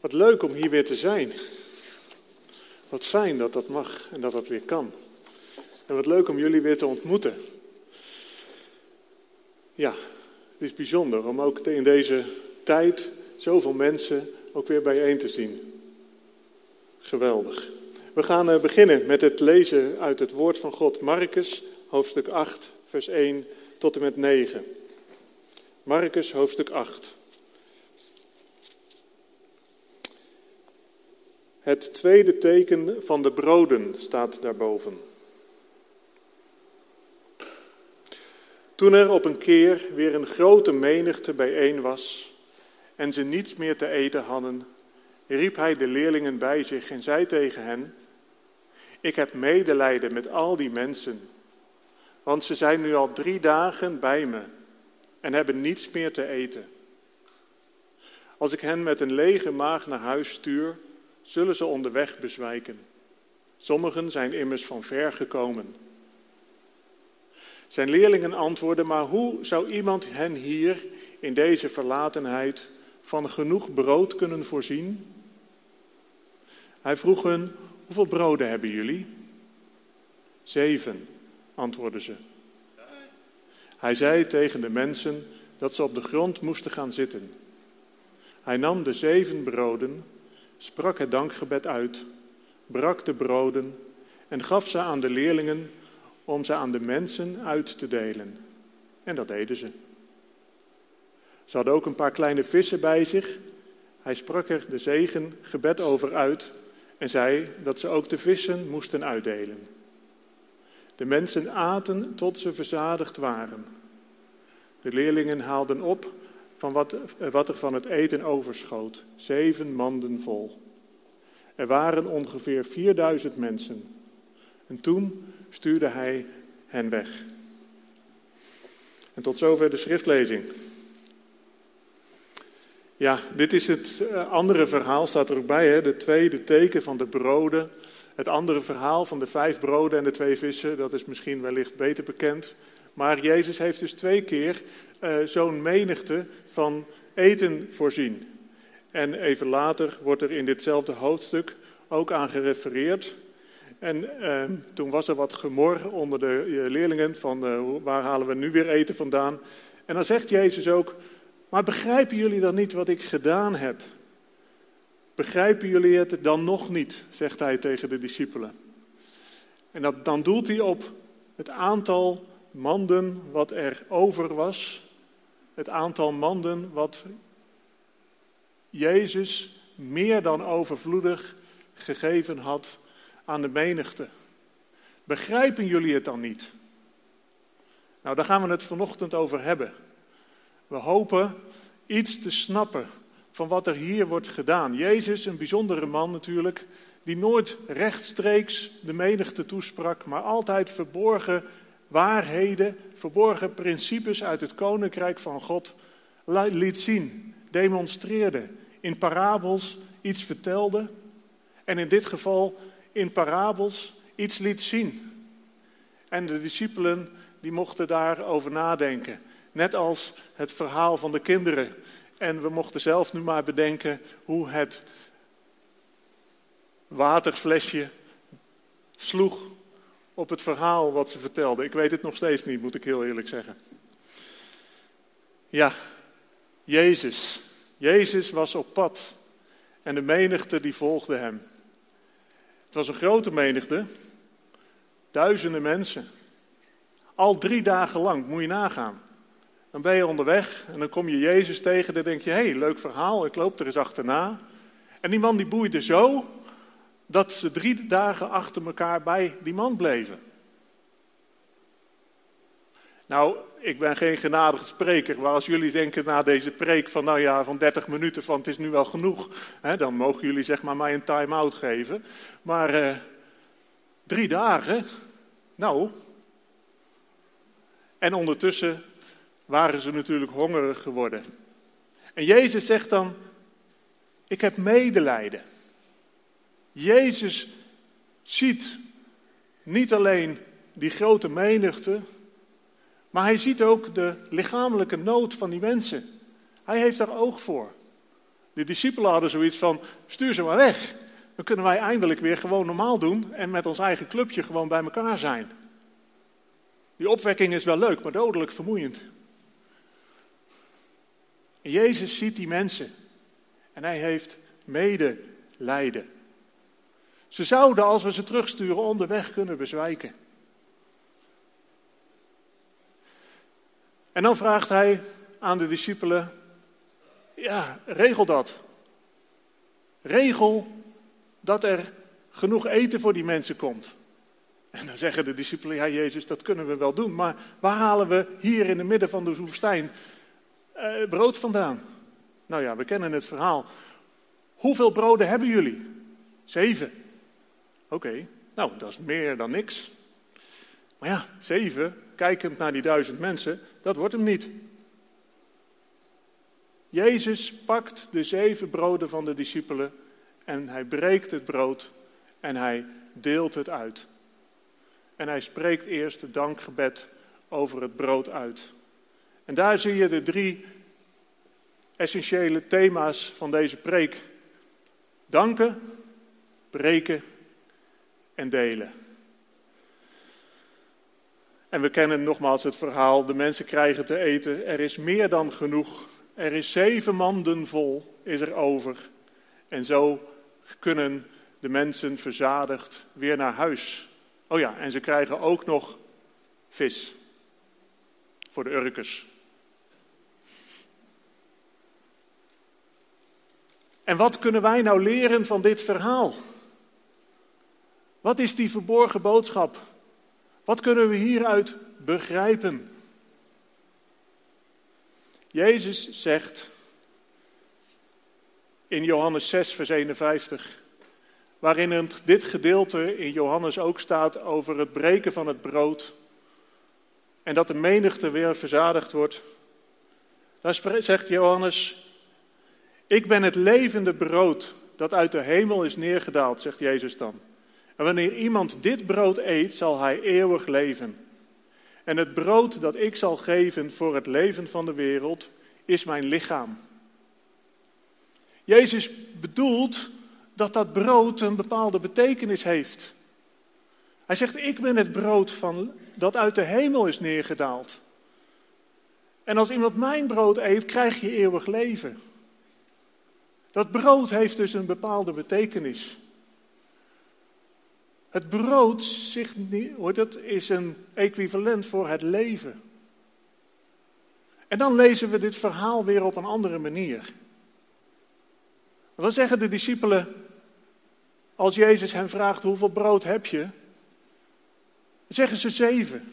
Wat leuk om hier weer te zijn. Wat fijn dat dat mag en dat dat weer kan. En wat leuk om jullie weer te ontmoeten. Ja, het is bijzonder om ook in deze tijd zoveel mensen ook weer bijeen te zien. Geweldig. We gaan eh, beginnen met het lezen uit het woord van God, Marcus, hoofdstuk 8, vers 1 tot en met 9. Marcus, hoofdstuk 8. Het tweede teken van de broden staat daarboven. Toen er op een keer weer een grote menigte bijeen was en ze niets meer te eten hadden, riep hij de leerlingen bij zich en zei tegen hen: Ik heb medelijden met al die mensen, want ze zijn nu al drie dagen bij me en hebben niets meer te eten. Als ik hen met een lege maag naar huis stuur, zullen ze onderweg bezwijken. Sommigen zijn immers van ver gekomen. Zijn leerlingen antwoordden, maar hoe zou iemand hen hier in deze verlatenheid van genoeg brood kunnen voorzien? Hij vroeg hen, hoeveel broden hebben jullie? Zeven, antwoordden ze. Hij zei tegen de mensen dat ze op de grond moesten gaan zitten. Hij nam de zeven broden, sprak het dankgebed uit, brak de broden en gaf ze aan de leerlingen om ze aan de mensen uit te delen. En dat deden ze. Ze hadden ook een paar kleine vissen bij zich. Hij sprak er de zegen gebed over uit en zei dat ze ook de vissen moesten uitdelen. De mensen aten tot ze verzadigd waren. De leerlingen haalden op wat, wat er van het eten overschoot, zeven manden vol. Er waren ongeveer 4000 mensen. En toen stuurde hij hen weg. En tot zover de schriftlezing. Ja, dit is het eh, andere verhaal, staat er ook bij, hè? de tweede teken van de broden. Het andere verhaal van de vijf broden en de twee vissen, dat is misschien wellicht beter bekend. Maar Jezus heeft dus twee keer uh, zo'n menigte van eten voorzien. En even later wordt er in ditzelfde hoofdstuk ook aan gerefereerd. En uh, toen was er wat gemor onder de uh, leerlingen van uh, waar halen we nu weer eten vandaan. En dan zegt Jezus ook, maar begrijpen jullie dan niet wat ik gedaan heb? Begrijpen jullie het dan nog niet, zegt hij tegen de discipelen. En dat, dan doelt hij op het aantal manden wat er over was. Het aantal manden wat Jezus meer dan overvloedig gegeven had aan de menigte. Begrijpen jullie het dan niet? Nou, daar gaan we het vanochtend over hebben. We hopen iets te snappen van wat er hier wordt gedaan. Jezus, een bijzondere man natuurlijk, die nooit rechtstreeks de menigte toesprak, maar altijd verborgen waarheden, verborgen principes uit het koninkrijk van God liet zien, demonstreerde, in parabels iets vertelde en in dit geval in parabels iets liet zien. En de discipelen die mochten daarover nadenken. Net als het verhaal van de kinderen. En we mochten zelf nu maar bedenken hoe het waterflesje sloeg op het verhaal wat ze vertelden. Ik weet het nog steeds niet, moet ik heel eerlijk zeggen. Ja, Jezus. Jezus was op pad. En de menigte die volgde hem. Het was een grote menigte. Duizenden mensen. Al drie dagen lang, moet je nagaan. Dan ben je onderweg en dan kom je Jezus tegen. Dan denk je, hé, hey, leuk verhaal, ik loop er eens achterna. En die man die boeide zo dat ze drie dagen achter elkaar bij die man bleven. Nou, ik ben geen genadige spreker, maar als jullie denken na deze preek van, nou ja, van 30 minuten van het is nu wel genoeg, hè, dan mogen jullie zeg maar mij een time-out geven. Maar eh, drie dagen, nou. En ondertussen waren ze natuurlijk hongerig geworden. En Jezus zegt dan, ik heb medelijden. Jezus ziet niet alleen die grote menigte, maar hij ziet ook de lichamelijke nood van die mensen. Hij heeft daar oog voor. De discipelen hadden zoiets van, stuur ze maar weg. Dan kunnen wij eindelijk weer gewoon normaal doen en met ons eigen clubje gewoon bij elkaar zijn. Die opwekking is wel leuk, maar dodelijk vermoeiend. En Jezus ziet die mensen en hij heeft medelijden. Ze zouden, als we ze terugsturen, onderweg kunnen bezwijken. En dan vraagt hij aan de discipelen: Ja, regel dat. Regel dat er genoeg eten voor die mensen komt. En dan zeggen de discipelen: Ja, Jezus, dat kunnen we wel doen, maar waar halen we hier in het midden van de woestijn eh, brood vandaan? Nou ja, we kennen het verhaal. Hoeveel broden hebben jullie? Zeven. Oké, nou, dat is meer dan niks. Maar ja, zeven, kijkend naar die duizend mensen, dat wordt hem niet. Jezus pakt de zeven broden van de discipelen en hij breekt het brood en hij deelt het uit. En hij spreekt eerst het dankgebed over het brood uit. En daar zie je de drie essentiële thema's van deze preek. Danken, breken en delen. En we kennen nogmaals het verhaal, de mensen krijgen te eten, er is meer dan genoeg. Er is zeven manden vol, is er over. En zo kunnen de mensen verzadigd weer naar huis. Oh ja, en ze krijgen ook nog vis voor de urkers. En wat kunnen wij nou leren van dit verhaal? Wat is die verborgen boodschap? Wat kunnen we hieruit begrijpen? Jezus zegt in Johannes 6, vers 51, waarin dit gedeelte in Johannes ook staat over het breken van het brood en dat de menigte weer verzadigd wordt. Daar zegt Johannes, ik ben het levende brood dat uit de hemel is neergedaald, zegt Jezus dan. En wanneer iemand dit brood eet, zal hij eeuwig leven. En het brood dat ik zal geven voor het leven van de wereld is mijn lichaam. Jezus bedoelt dat dat brood een bepaalde betekenis heeft. Hij zegt, ik ben het brood van, dat uit de hemel is neergedaald. En als iemand mijn brood eet, krijg je eeuwig leven. Dat brood heeft dus een bepaalde betekenis. Het brood dat, is een equivalent voor het leven. En dan lezen we dit verhaal weer op een andere manier. Dan zeggen de discipelen, als Jezus hen vraagt hoeveel brood heb je, zeggen ze zeven.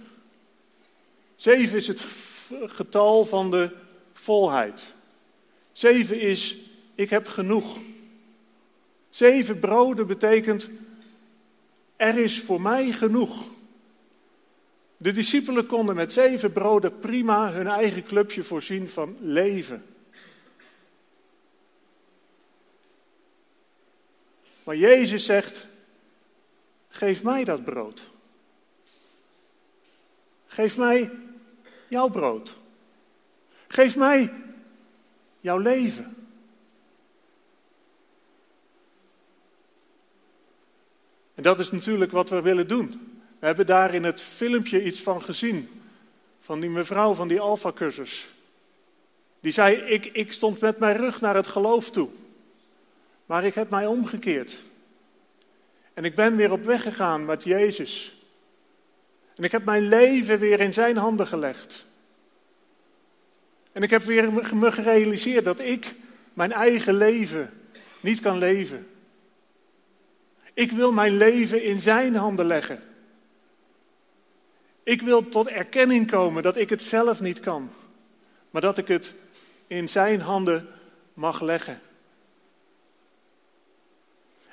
Zeven is het getal van de volheid. Zeven is, ik heb genoeg. Zeven broden betekent, er is voor mij genoeg. De discipelen konden met zeven broden prima hun eigen clubje voorzien van leven. Maar Jezus zegt: Geef mij dat brood. Geef mij jouw brood. Geef mij jouw leven. En dat is natuurlijk wat we willen doen. We hebben daar in het filmpje iets van gezien. Van die mevrouw van die Alpha-cursus. Die zei, ik, ik stond met mijn rug naar het geloof toe. Maar ik heb mij omgekeerd. En ik ben weer op weg gegaan met Jezus. En ik heb mijn leven weer in zijn handen gelegd. En ik heb weer me gerealiseerd dat ik mijn eigen leven niet kan leven. Ik wil mijn leven in zijn handen leggen. Ik wil tot erkenning komen dat ik het zelf niet kan, maar dat ik het in zijn handen mag leggen.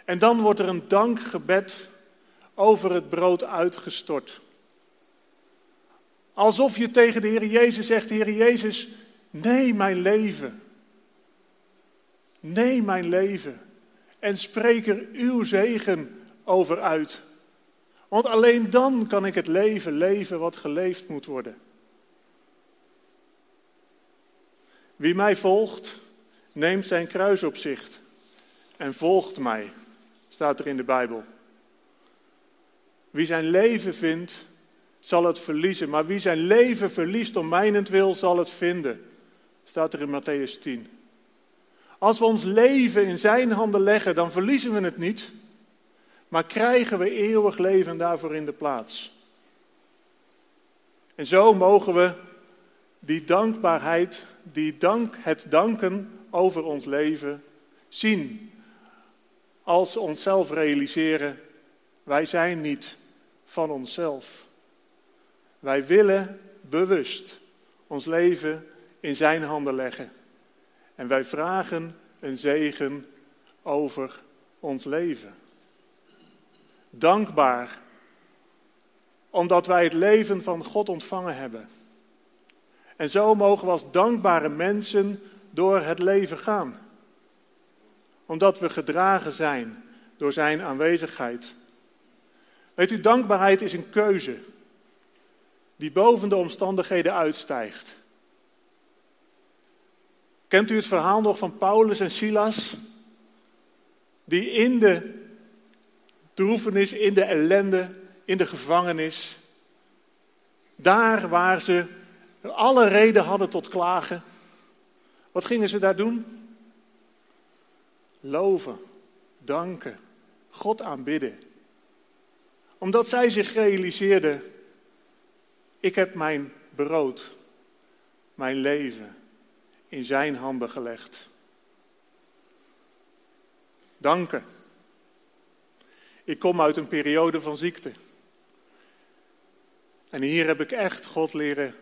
En dan wordt er een dankgebed over het brood uitgestort. Alsof je tegen de Heer Jezus zegt, Heer Jezus, neem mijn leven. Neem mijn leven en spreek er uw zegen over uit. Want alleen dan kan ik het leven leven wat geleefd moet worden. Wie mij volgt, neemt zijn kruis op zich en volgt mij, staat er in de Bijbel. Wie zijn leven vindt, zal het verliezen. Maar wie zijn leven verliest om mijnentwil, zal het vinden. Staat er in Matthäus 10. Als we ons leven in zijn handen leggen, dan verliezen we het niet. Maar krijgen we eeuwig leven daarvoor in de plaats. En zo mogen we die dankbaarheid, die dank, het danken over ons leven zien. Als we onszelf realiseren, wij zijn niet van onszelf. Wij willen bewust ons leven in zijn handen leggen. En wij vragen een zegen over ons leven. Dankbaar omdat wij het leven van God ontvangen hebben. En zo mogen we als dankbare mensen door het leven gaan. Omdat we gedragen zijn door Zijn aanwezigheid. Weet u, dankbaarheid is een keuze die boven de omstandigheden uitstijgt. Kent u het verhaal nog van Paulus en Silas? Die in de droefenis, in de ellende, in de gevangenis, daar waar ze alle reden hadden tot klagen, wat gingen ze daar doen? Loven, danken, God aanbidden. Omdat zij zich realiseerden, ik heb mijn brood, mijn leven in zijn handen gelegd. Danken. Ik kom uit een periode van ziekte. En hier heb ik echt God leren,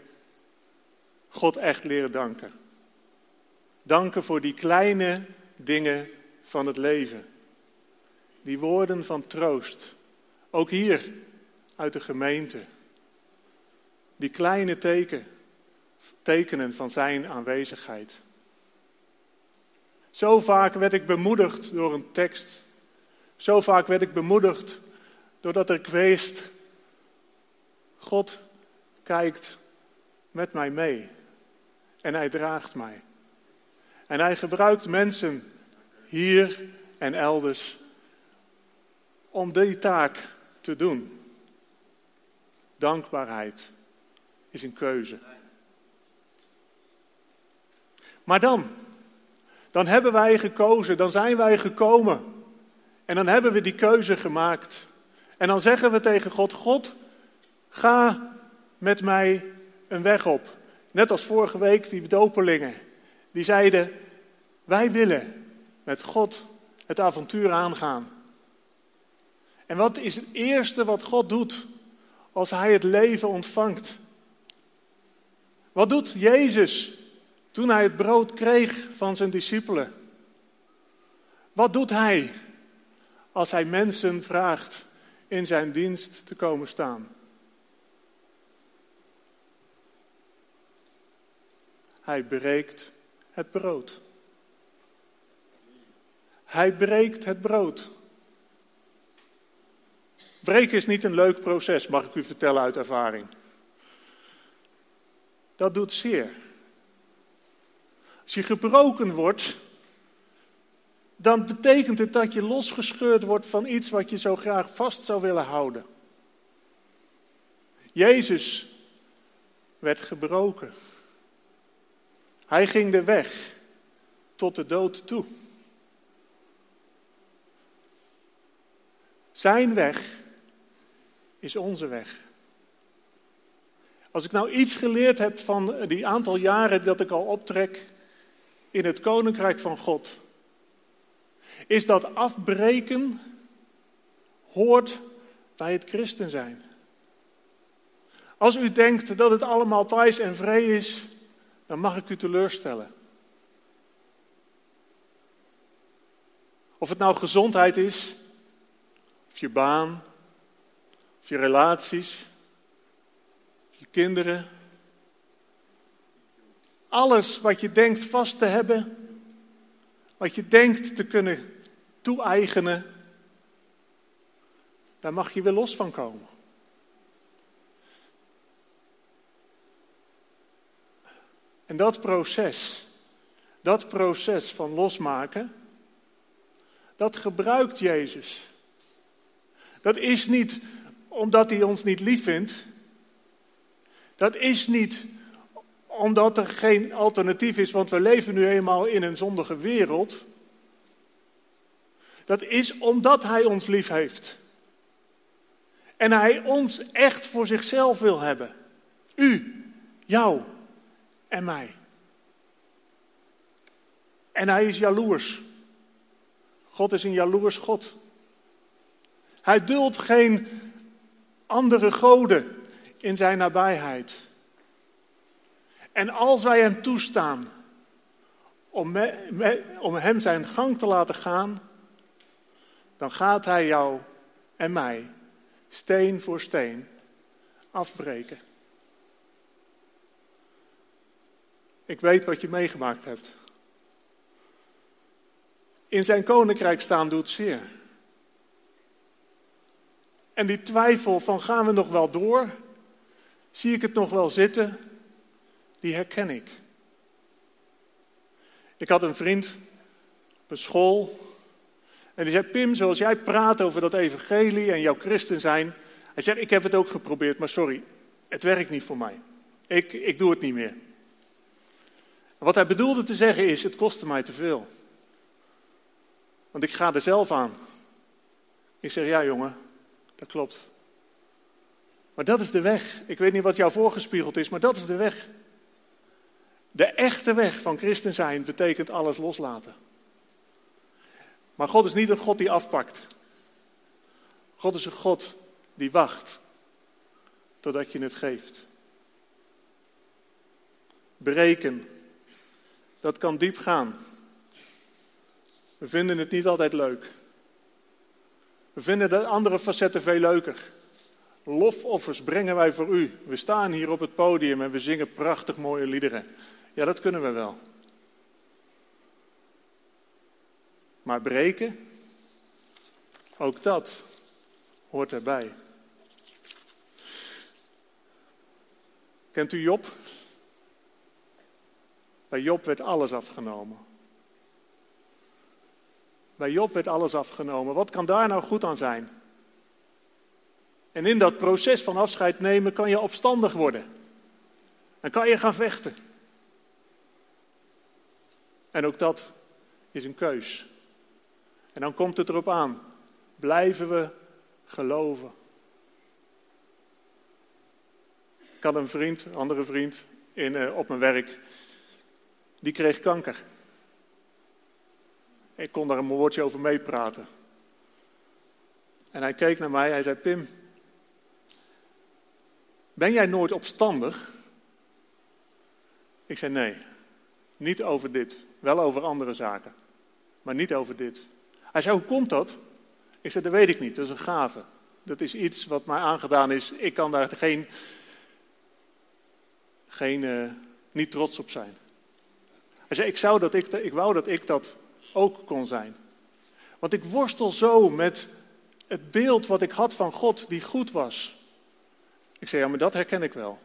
God echt leren danken. Danken voor die kleine dingen van het leven. Die woorden van troost. Ook hier uit de gemeente. Die kleine teken, tekenen van zijn aanwezigheid. Zo vaak werd ik bemoedigd door een tekst. Zo vaak werd ik bemoedigd doordat ik wist, God kijkt met mij mee en hij draagt mij. En hij gebruikt mensen hier en elders om die taak te doen. Dankbaarheid is een keuze. Maar dan, dan hebben wij gekozen, dan zijn wij gekomen. En dan hebben we die keuze gemaakt. En dan zeggen we tegen God: God, ga met mij een weg op. Net als vorige week die dopelingen. Die zeiden: Wij willen met God het avontuur aangaan. En wat is het eerste wat God doet als hij het leven ontvangt? Wat doet Jezus toen hij het brood kreeg van zijn discipelen? Wat doet hij als hij mensen vraagt in zijn dienst te komen staan? Hij breekt het brood. Hij breekt het brood. Breken is niet een leuk proces, mag ik u vertellen uit ervaring. Dat doet zeer. Als je gebroken wordt, dan betekent het dat je losgescheurd wordt van iets wat je zo graag vast zou willen houden. Jezus werd gebroken. Hij ging de weg tot de dood toe. Zijn weg is onze weg. Als ik nou iets geleerd heb van die aantal jaren dat ik al optrek in het koninkrijk van God, is dat afbreken hoort bij het christen zijn. Als u denkt dat het allemaal prijs en vrede is, dan mag ik u teleurstellen. Of het nou gezondheid is, of je baan, of je relaties, of je kinderen. Alles wat je denkt vast te hebben, wat je denkt te kunnen toe-eigenen, daar mag je weer los van komen. En dat proces, Dat proces van losmaken, dat gebruikt Jezus. Dat is niet omdat hij ons niet lief vindt. Dat is niet omdat er geen alternatief is, want we leven nu eenmaal in een zondige wereld. Dat is omdat hij ons lief heeft. En hij ons echt voor zichzelf wil hebben. U, jou en mij. En hij is jaloers. God is een jaloers God. Hij duldt geen andere goden in zijn nabijheid. En als wij hem toestaan om, om hem zijn gang te laten gaan, dan gaat hij jou en mij steen voor steen afbreken. Ik weet wat je meegemaakt hebt. In zijn koninkrijk staan doet zeer. En die twijfel van gaan we nog wel door? Zie ik het nog wel zitten? Die herken ik. Ik had een vriend op een school. En die zei: Pim, zoals jij praat over dat evangelie en jouw christen zijn. Hij zegt: Ik heb het ook geprobeerd, maar sorry, het werkt niet voor mij. Ik, ik doe het niet meer. Wat hij bedoelde te zeggen is: Het kostte mij te veel. Want ik ga er zelf aan. Ik zeg: Ja, jongen, dat klopt. Maar dat is de weg. Ik weet niet wat jou voorgespiegeld is, maar dat is de weg. De echte weg van christen zijn betekent alles loslaten. Maar God is niet een God die afpakt. God is een God die wacht totdat je het geeft. Breken, dat kan diep gaan. We vinden het niet altijd leuk. We vinden de andere facetten veel leuker. Lofoffers brengen wij voor u. We staan hier op het podium en we zingen prachtig mooie liederen. Ja, dat kunnen we wel. Maar breken, ook dat hoort erbij. Kent u Job? Bij Job werd alles afgenomen. Bij Job werd alles afgenomen. Wat kan daar nou goed aan zijn? En in dat proces van afscheid nemen kan je opstandig worden. En kan je gaan vechten. En ook dat is een keus. En dan komt het erop aan. Blijven we geloven? Ik had een vriend, een andere vriend, in, uh, op mijn werk. Die kreeg kanker. Ik kon daar een woordje over meepraten. En hij keek naar mij, hij zei: Pim, ben jij nooit opstandig? Ik zei: Nee, niet over dit. Wel over andere zaken, maar niet over dit. Hij zei: Hoe komt dat? Ik zei: Dat weet ik niet, dat is een gave. Dat is iets wat mij aangedaan is. Ik kan daar geen, geen uh, niet trots op zijn. Hij zei: ik, zou dat ik, ik wou dat ik dat ook kon zijn. Want ik worstel zo met het beeld wat ik had van God die goed was. Ik zei, ja, maar dat herken ik wel.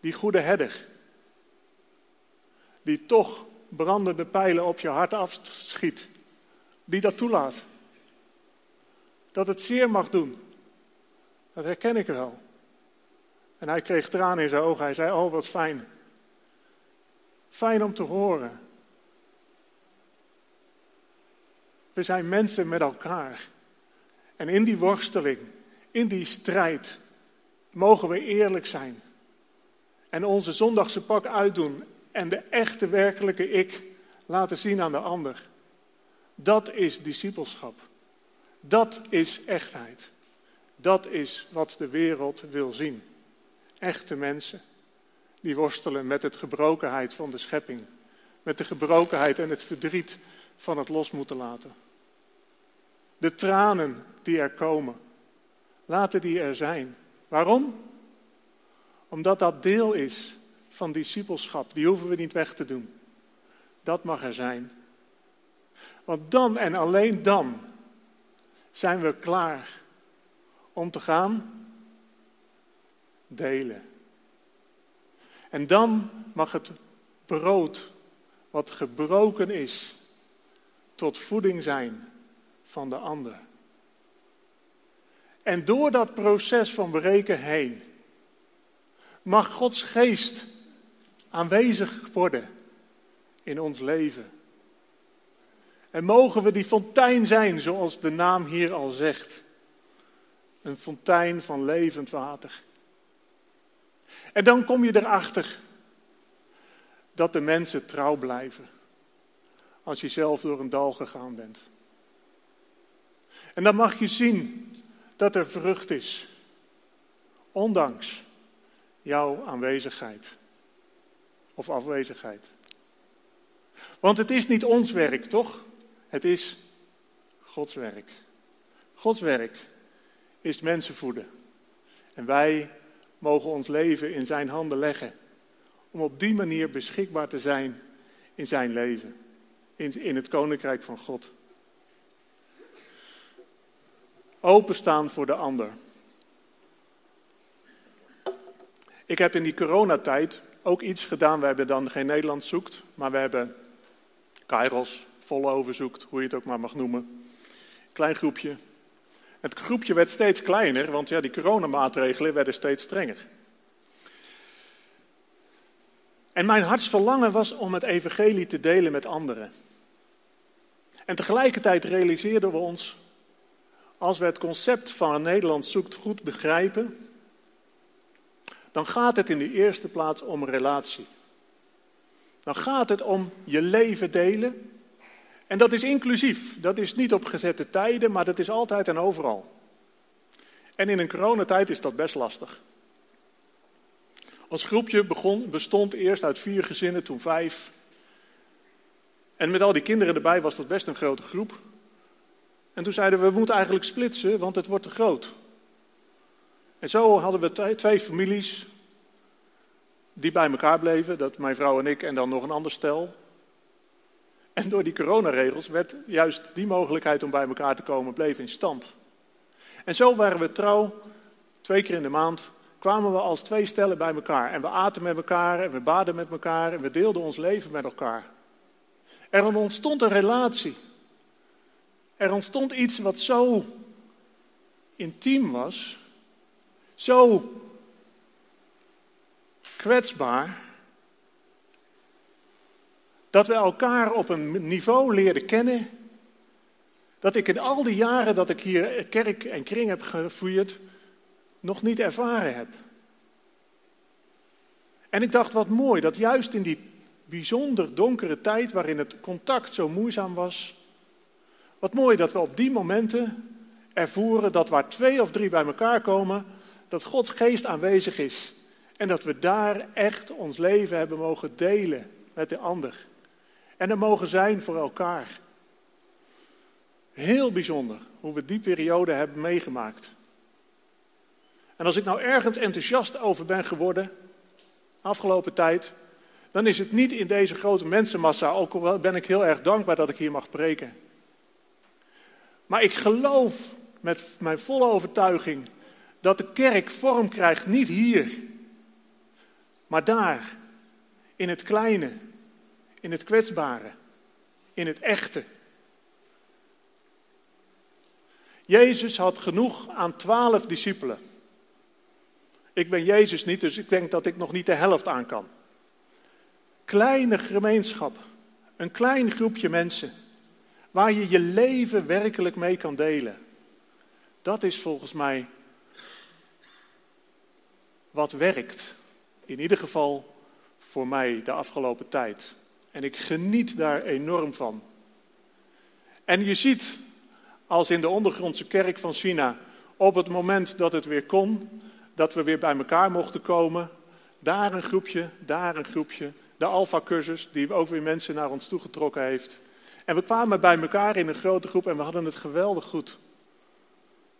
Die goede herder. Die toch brandende pijlen op je hart afschiet. Die dat toelaat. Dat het zeer mag doen. Dat herken ik wel. En hij kreeg tranen in zijn ogen. Hij zei, oh wat fijn. Fijn om te horen We zijn mensen met elkaar. En in die worsteling, in die strijd, mogen we eerlijk zijn. En onze zondagse pak uitdoen en de echte werkelijke ik laten zien aan de ander. Dat is discipelschap. Dat is echtheid. Dat is wat de wereld wil zien. Echte mensen die worstelen met het gebrokenheid van de schepping. Met de gebrokenheid en het verdriet van het los moeten laten. De tranen die er komen, laten die er zijn. Waarom? Omdat dat deel is van discipelschap. Die hoeven we niet weg te doen. Dat mag er zijn. Want dan en alleen dan zijn we klaar om te gaan delen. En dan mag het brood wat gebroken is tot voeding zijn van de ander. En door dat proces van breken heen mag Gods geest aanwezig worden in ons leven. En mogen we die fontein zijn, zoals de naam hier al zegt. Een fontein van levend water. En dan kom je erachter dat de mensen trouw blijven. Als je zelf door een dal gegaan bent. En dan mag je zien dat er vrucht is. Ondanks jouw aanwezigheid. Of afwezigheid. Want het is niet ons werk, toch? Het is Gods werk. Gods werk is mensen voeden. En wij mogen ons leven in zijn handen leggen. Om op die manier beschikbaar te zijn in zijn leven. In, in het koninkrijk van God. Openstaan voor de ander. Ik heb in die coronatijd ook iets gedaan. We hebben dan geen Nederlands zoekt, maar we hebben Kairos, volle zoekt, hoe je het ook maar mag noemen. Klein groepje. Het groepje werd steeds kleiner, want ja, die coronamaatregelen werden steeds strenger. En mijn hartsverlangen was om het evangelie te delen met anderen. En tegelijkertijd realiseerden we ons, als we het concept van Nederland zoekt goed begrijpen, dan gaat het in de eerste plaats om relatie. Dan gaat het om je leven delen. En dat is inclusief. Dat is niet op gezette tijden, maar dat is altijd en overal. En in een coronatijd is dat best lastig. Ons groepje begon, bestond eerst uit vier gezinnen, toen vijf. En met al die kinderen erbij was dat best een grote groep. En toen zeiden we, we moeten eigenlijk splitsen, want het wordt te groot. En zo hadden we twee families die bij elkaar bleven, dat mijn vrouw en ik en dan nog een ander stel. En door die coronaregels werd juist die mogelijkheid om bij elkaar te komen, bleef in stand. En zo waren we trouw, twee keer in de maand kwamen we als twee stellen bij elkaar. En we aten met elkaar en we baden met elkaar en we deelden ons leven met elkaar. Er ontstond een relatie. Er ontstond iets wat zo intiem was, zo kwetsbaar, dat we elkaar op een niveau leerden kennen, dat ik in al die jaren dat ik hier kerk en kring heb gevoerd, nog niet ervaren heb. En ik dacht, wat mooi, dat juist in die bijzonder donkere tijd waarin het contact zo moeizaam was, wat mooi dat we op die momenten ervoeren dat waar twee of drie bij elkaar komen, dat Gods geest aanwezig is. En dat we daar echt ons leven hebben mogen delen met de ander. En er mogen zijn voor elkaar. Heel bijzonder hoe we die periode hebben meegemaakt. En als ik nou ergens enthousiast over ben geworden, afgelopen tijd, dan is het niet in deze grote mensenmassa, ook al ben ik heel erg dankbaar dat ik hier mag preken. Maar ik geloof met mijn volle overtuiging dat de kerk vorm krijgt niet hier, maar daar, in het kleine, in het kwetsbare, in het echte. Jezus had genoeg aan twaalf discipelen. Ik ben Jezus niet, dus ik denk dat ik nog niet de helft aan kan. Kleine gemeenschap, een klein groepje mensen, waar je je leven werkelijk mee kan delen. Dat is volgens mij wat werkt. In ieder geval voor mij de afgelopen tijd. En ik geniet daar enorm van. En je ziet, als in de ondergrondse kerk van China, op het moment dat het weer kon, dat we weer bij elkaar mochten komen, daar een groepje, daar een groepje, de Alpha-cursus, die ook weer mensen naar ons toegetrokken heeft. En we kwamen bij elkaar in een grote groep en we hadden het geweldig goed.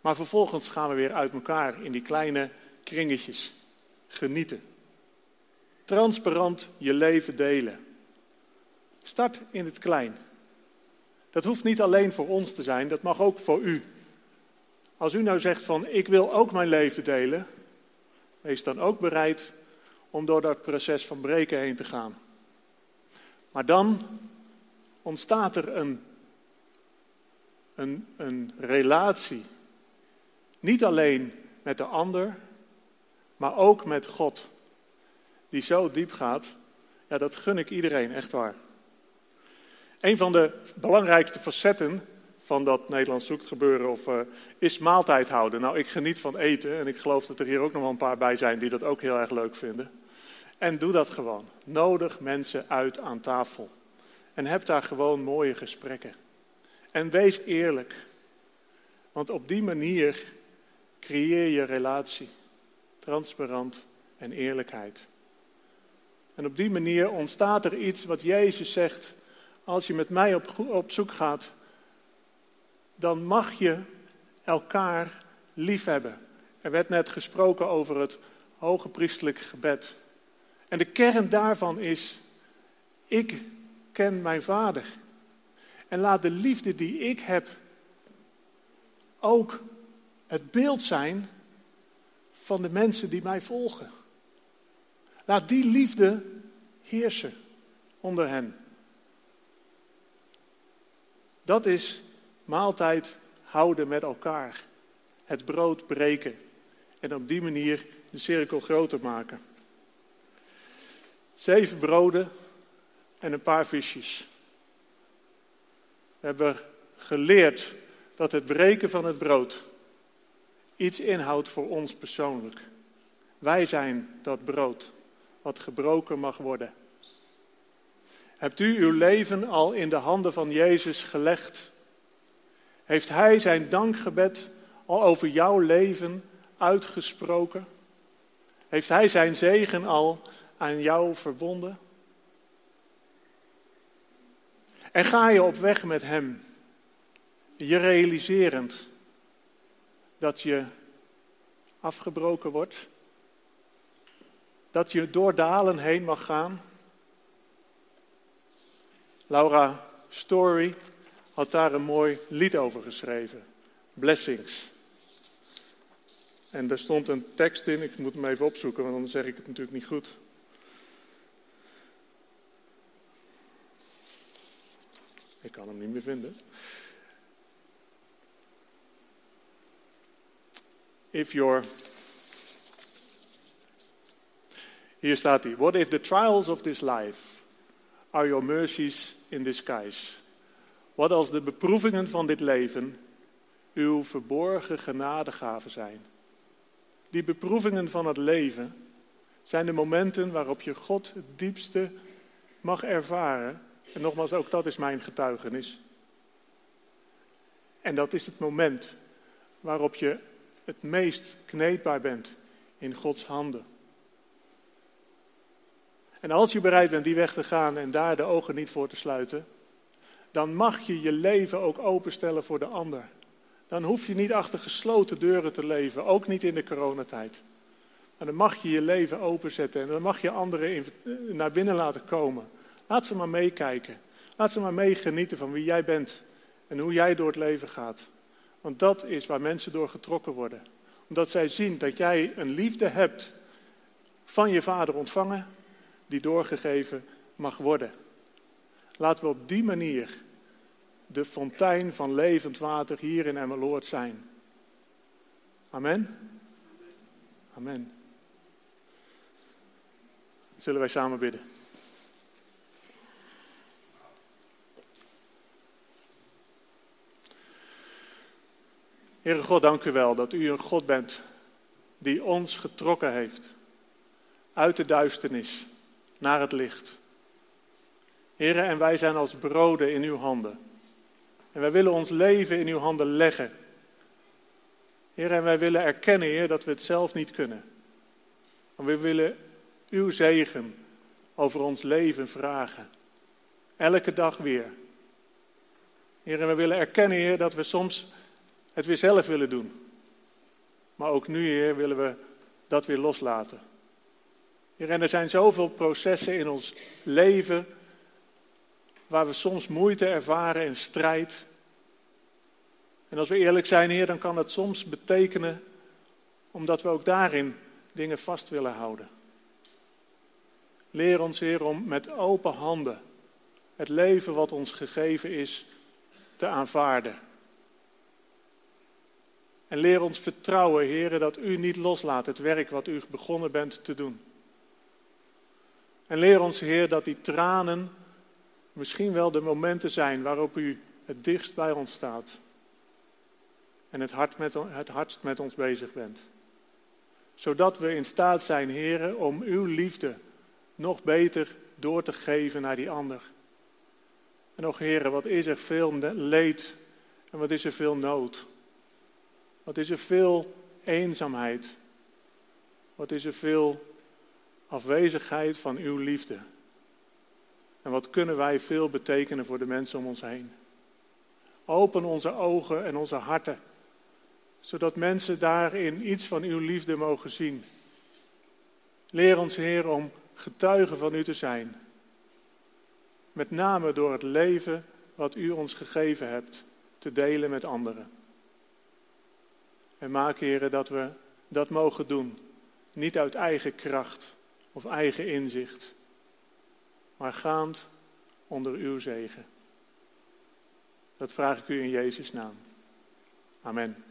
Maar vervolgens gaan we weer uit elkaar in die kleine kringetjes genieten. Transparant je leven delen. Start in het klein. Dat hoeft niet alleen voor ons te zijn, dat mag ook voor u. Als u nou zegt van ik wil ook mijn leven delen, wees dan ook bereid om door dat proces van breken heen te gaan. Maar dan ontstaat er een, een, een relatie. Niet alleen met de ander, maar ook met God. Die zo diep gaat. Ja, dat gun ik iedereen, echt waar. Een van de belangrijkste facetten van dat Nederlands zoekt gebeuren of, uh, is maaltijd houden. Nou, ik geniet van eten en ik geloof dat er hier ook nog wel een paar bij zijn die dat ook heel erg leuk vinden. En doe dat gewoon. Nodig mensen uit aan tafel. En heb daar gewoon mooie gesprekken. En wees eerlijk. Want op die manier creëer je relatie. Transparant en eerlijkheid. En op die manier ontstaat er iets wat Jezus zegt. Als je met mij op, op zoek gaat, dan mag je elkaar liefhebben. Er werd net gesproken over het hoge priestelijk gebed. En de kern daarvan is, ik ken mijn vader. En laat de liefde die ik heb ook het beeld zijn van de mensen die mij volgen. Laat die liefde heersen onder hen. Dat is maaltijd houden met elkaar. Het brood breken. En op die manier de cirkel groter maken. Zeven broden en een paar visjes. We hebben geleerd dat het breken van het brood iets inhoudt voor ons persoonlijk. Wij zijn dat brood wat gebroken mag worden. Hebt u uw leven al in de handen van Jezus gelegd? Heeft Hij zijn dankgebed al over jouw leven uitgesproken? Heeft Hij zijn zegen al aan jou verbonden? En ga je op weg met Hem, je realiserend dat je afgebroken wordt, dat je door dalen heen mag gaan. Laura Story had daar een mooi lied over geschreven, Blessings. En daar stond een tekst in, ik moet hem even opzoeken, want dan zeg ik het natuurlijk niet goed. Ik kan hem niet meer vinden. If you're. Hier staat hij. What if the trials of this life are your mercies in disguise? Wat als de beproevingen van dit leven uw verborgen genadegaven zijn? Die beproevingen van het leven zijn de momenten waarop je God het diepste mag ervaren en nogmaals, ook dat is mijn getuigenis. En dat is het moment waarop je het meest kneedbaar bent in Gods handen. En als je bereid bent die weg te gaan en daar de ogen niet voor te sluiten, dan mag je je leven ook openstellen voor de ander. Dan hoef je niet achter gesloten deuren te leven, ook niet in de coronatijd. Maar dan mag je je leven openzetten en dan mag je anderen naar binnen laten komen. Laat ze maar meekijken. Laat ze maar meegenieten van wie jij bent en hoe jij door het leven gaat. Want dat is waar mensen door getrokken worden. Omdat zij zien dat jij een liefde hebt van je vader ontvangen, die doorgegeven mag worden. Laten we op die manier de fontein van levend water hier in Emmeloord zijn. Amen. Amen. Zullen wij samen bidden? Heere God, dank u wel dat u een God bent die ons getrokken heeft uit de duisternis naar het licht. Heere, en wij zijn als broden in uw handen. En wij willen ons leven in uw handen leggen. Heer, en wij willen erkennen, Heer, dat we het zelf niet kunnen. Maar we willen uw zegen over ons leven vragen. Elke dag weer. Heer, en we willen erkennen, Heer, dat we soms het weer zelf willen doen. Maar ook nu, Heer, willen we dat weer loslaten. Heer, en er zijn zoveel processen in ons leven waar we soms moeite ervaren en strijd. En als we eerlijk zijn, Heer, dan kan het soms betekenen omdat we ook daarin dingen vast willen houden. Leer ons, Heer, om met open handen het leven wat ons gegeven is te aanvaarden. En leer ons vertrouwen, heren, dat u niet loslaat het werk wat u begonnen bent te doen. En leer ons, Heer, dat die tranen misschien wel de momenten zijn waarop u het dichtst bij ons staat. En het, hart met, het hardst met ons bezig bent. Zodat we in staat zijn, heren, om uw liefde nog beter door te geven naar die ander. En nog, heren, wat is er veel leed en wat is er veel nood. Wat is er veel eenzaamheid. Wat is er veel afwezigheid van uw liefde. En wat kunnen wij veel betekenen voor de mensen om ons heen. Open onze ogen en onze harten, zodat mensen daarin iets van uw liefde mogen zien. Leer ons, Heer, om getuigen van u te zijn. Met name door het leven wat u ons gegeven hebt te delen met anderen. En maak, Heer, dat we dat mogen doen. Niet uit eigen kracht of eigen inzicht, maar gaand onder uw zegen. Dat vraag ik u in Jezus' naam. Amen.